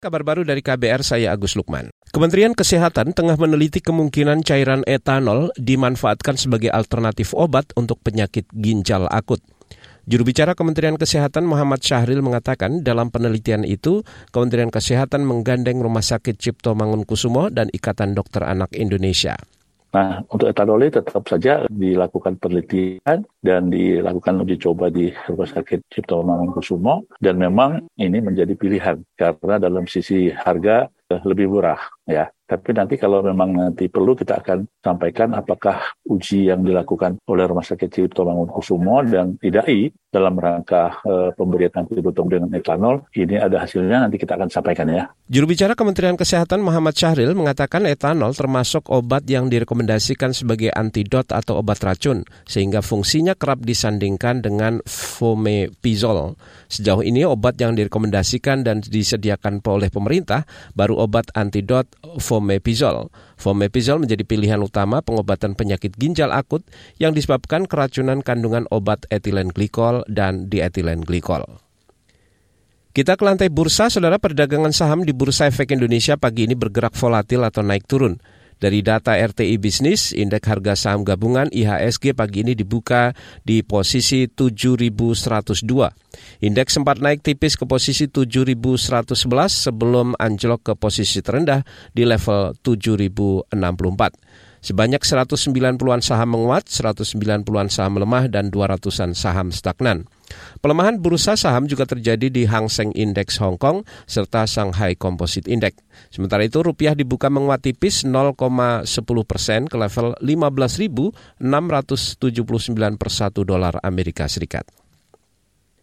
Kabar baru dari KBR, saya Agus Lukman. Kementerian Kesehatan tengah meneliti kemungkinan cairan etanol dimanfaatkan sebagai alternatif obat untuk penyakit ginjal akut. Juru bicara Kementerian Kesehatan Muhammad Syahril mengatakan dalam penelitian itu, Kementerian Kesehatan menggandeng Rumah Sakit Cipto Mangunkusumo dan Ikatan Dokter Anak Indonesia. Nah, untuk etanol ini tetap saja dilakukan penelitian dan dilakukan uji coba di Rumah Sakit Cipto Mangunkusumo. Dan memang ini menjadi pilihan karena dalam sisi harga lebih murah ya. Tapi nanti kalau memang nanti perlu kita akan sampaikan apakah uji yang dilakukan oleh Rumah Sakit Cipto Mangunkusumo dan IDAI dalam rangka uh, pemberian antibiotik dengan etanol ini ada hasilnya nanti kita akan sampaikan ya. Juru bicara Kementerian Kesehatan Muhammad Syahril mengatakan etanol termasuk obat yang direkomendasikan sebagai antidot atau obat racun sehingga fungsinya kerap disandingkan dengan fomepizol. Sejauh ini obat yang direkomendasikan dan disediakan oleh pemerintah baru obat antidot fomepizol fomepizol. Menjadi pilihan utama pengobatan penyakit ginjal akut yang disebabkan keracunan kandungan obat etilen glikol dan dietilen glikol. Kita ke lantai bursa, saudara perdagangan saham di Bursa Efek Indonesia pagi ini bergerak volatil atau naik turun. Dari data RTI Bisnis, indeks harga saham gabungan IHSG pagi ini dibuka di posisi 7.102. Indeks sempat naik tipis ke posisi 7.111 sebelum anjlok ke posisi terendah di level 7.064. Sebanyak 190-an saham menguat, 190-an saham lemah, dan 200-an saham stagnan. Pelemahan bursa saham juga terjadi di Hang Seng Index Hong Kong serta Shanghai Composite Index. Sementara itu rupiah dibuka menguat tipis 0,10 persen ke level 15.679 per satu dolar Amerika Serikat.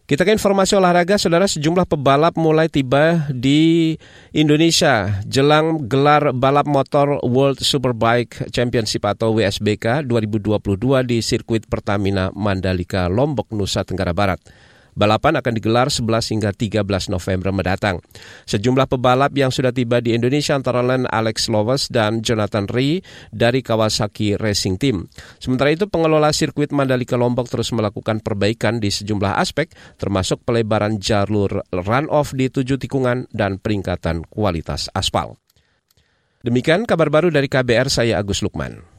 Kita ke informasi olahraga, saudara sejumlah pebalap mulai tiba di Indonesia jelang gelar balap motor World Superbike Championship atau WSBK 2022 di sirkuit Pertamina Mandalika, Lombok, Nusa Tenggara Barat. Balapan akan digelar 11 hingga 13 November mendatang. Sejumlah pebalap yang sudah tiba di Indonesia antara lain Alex Loves dan Jonathan Ri dari Kawasaki Racing Team. Sementara itu pengelola sirkuit Mandalika Lombok terus melakukan perbaikan di sejumlah aspek termasuk pelebaran jalur run-off di tujuh tikungan dan peningkatan kualitas aspal. Demikian kabar baru dari KBR saya Agus Lukman.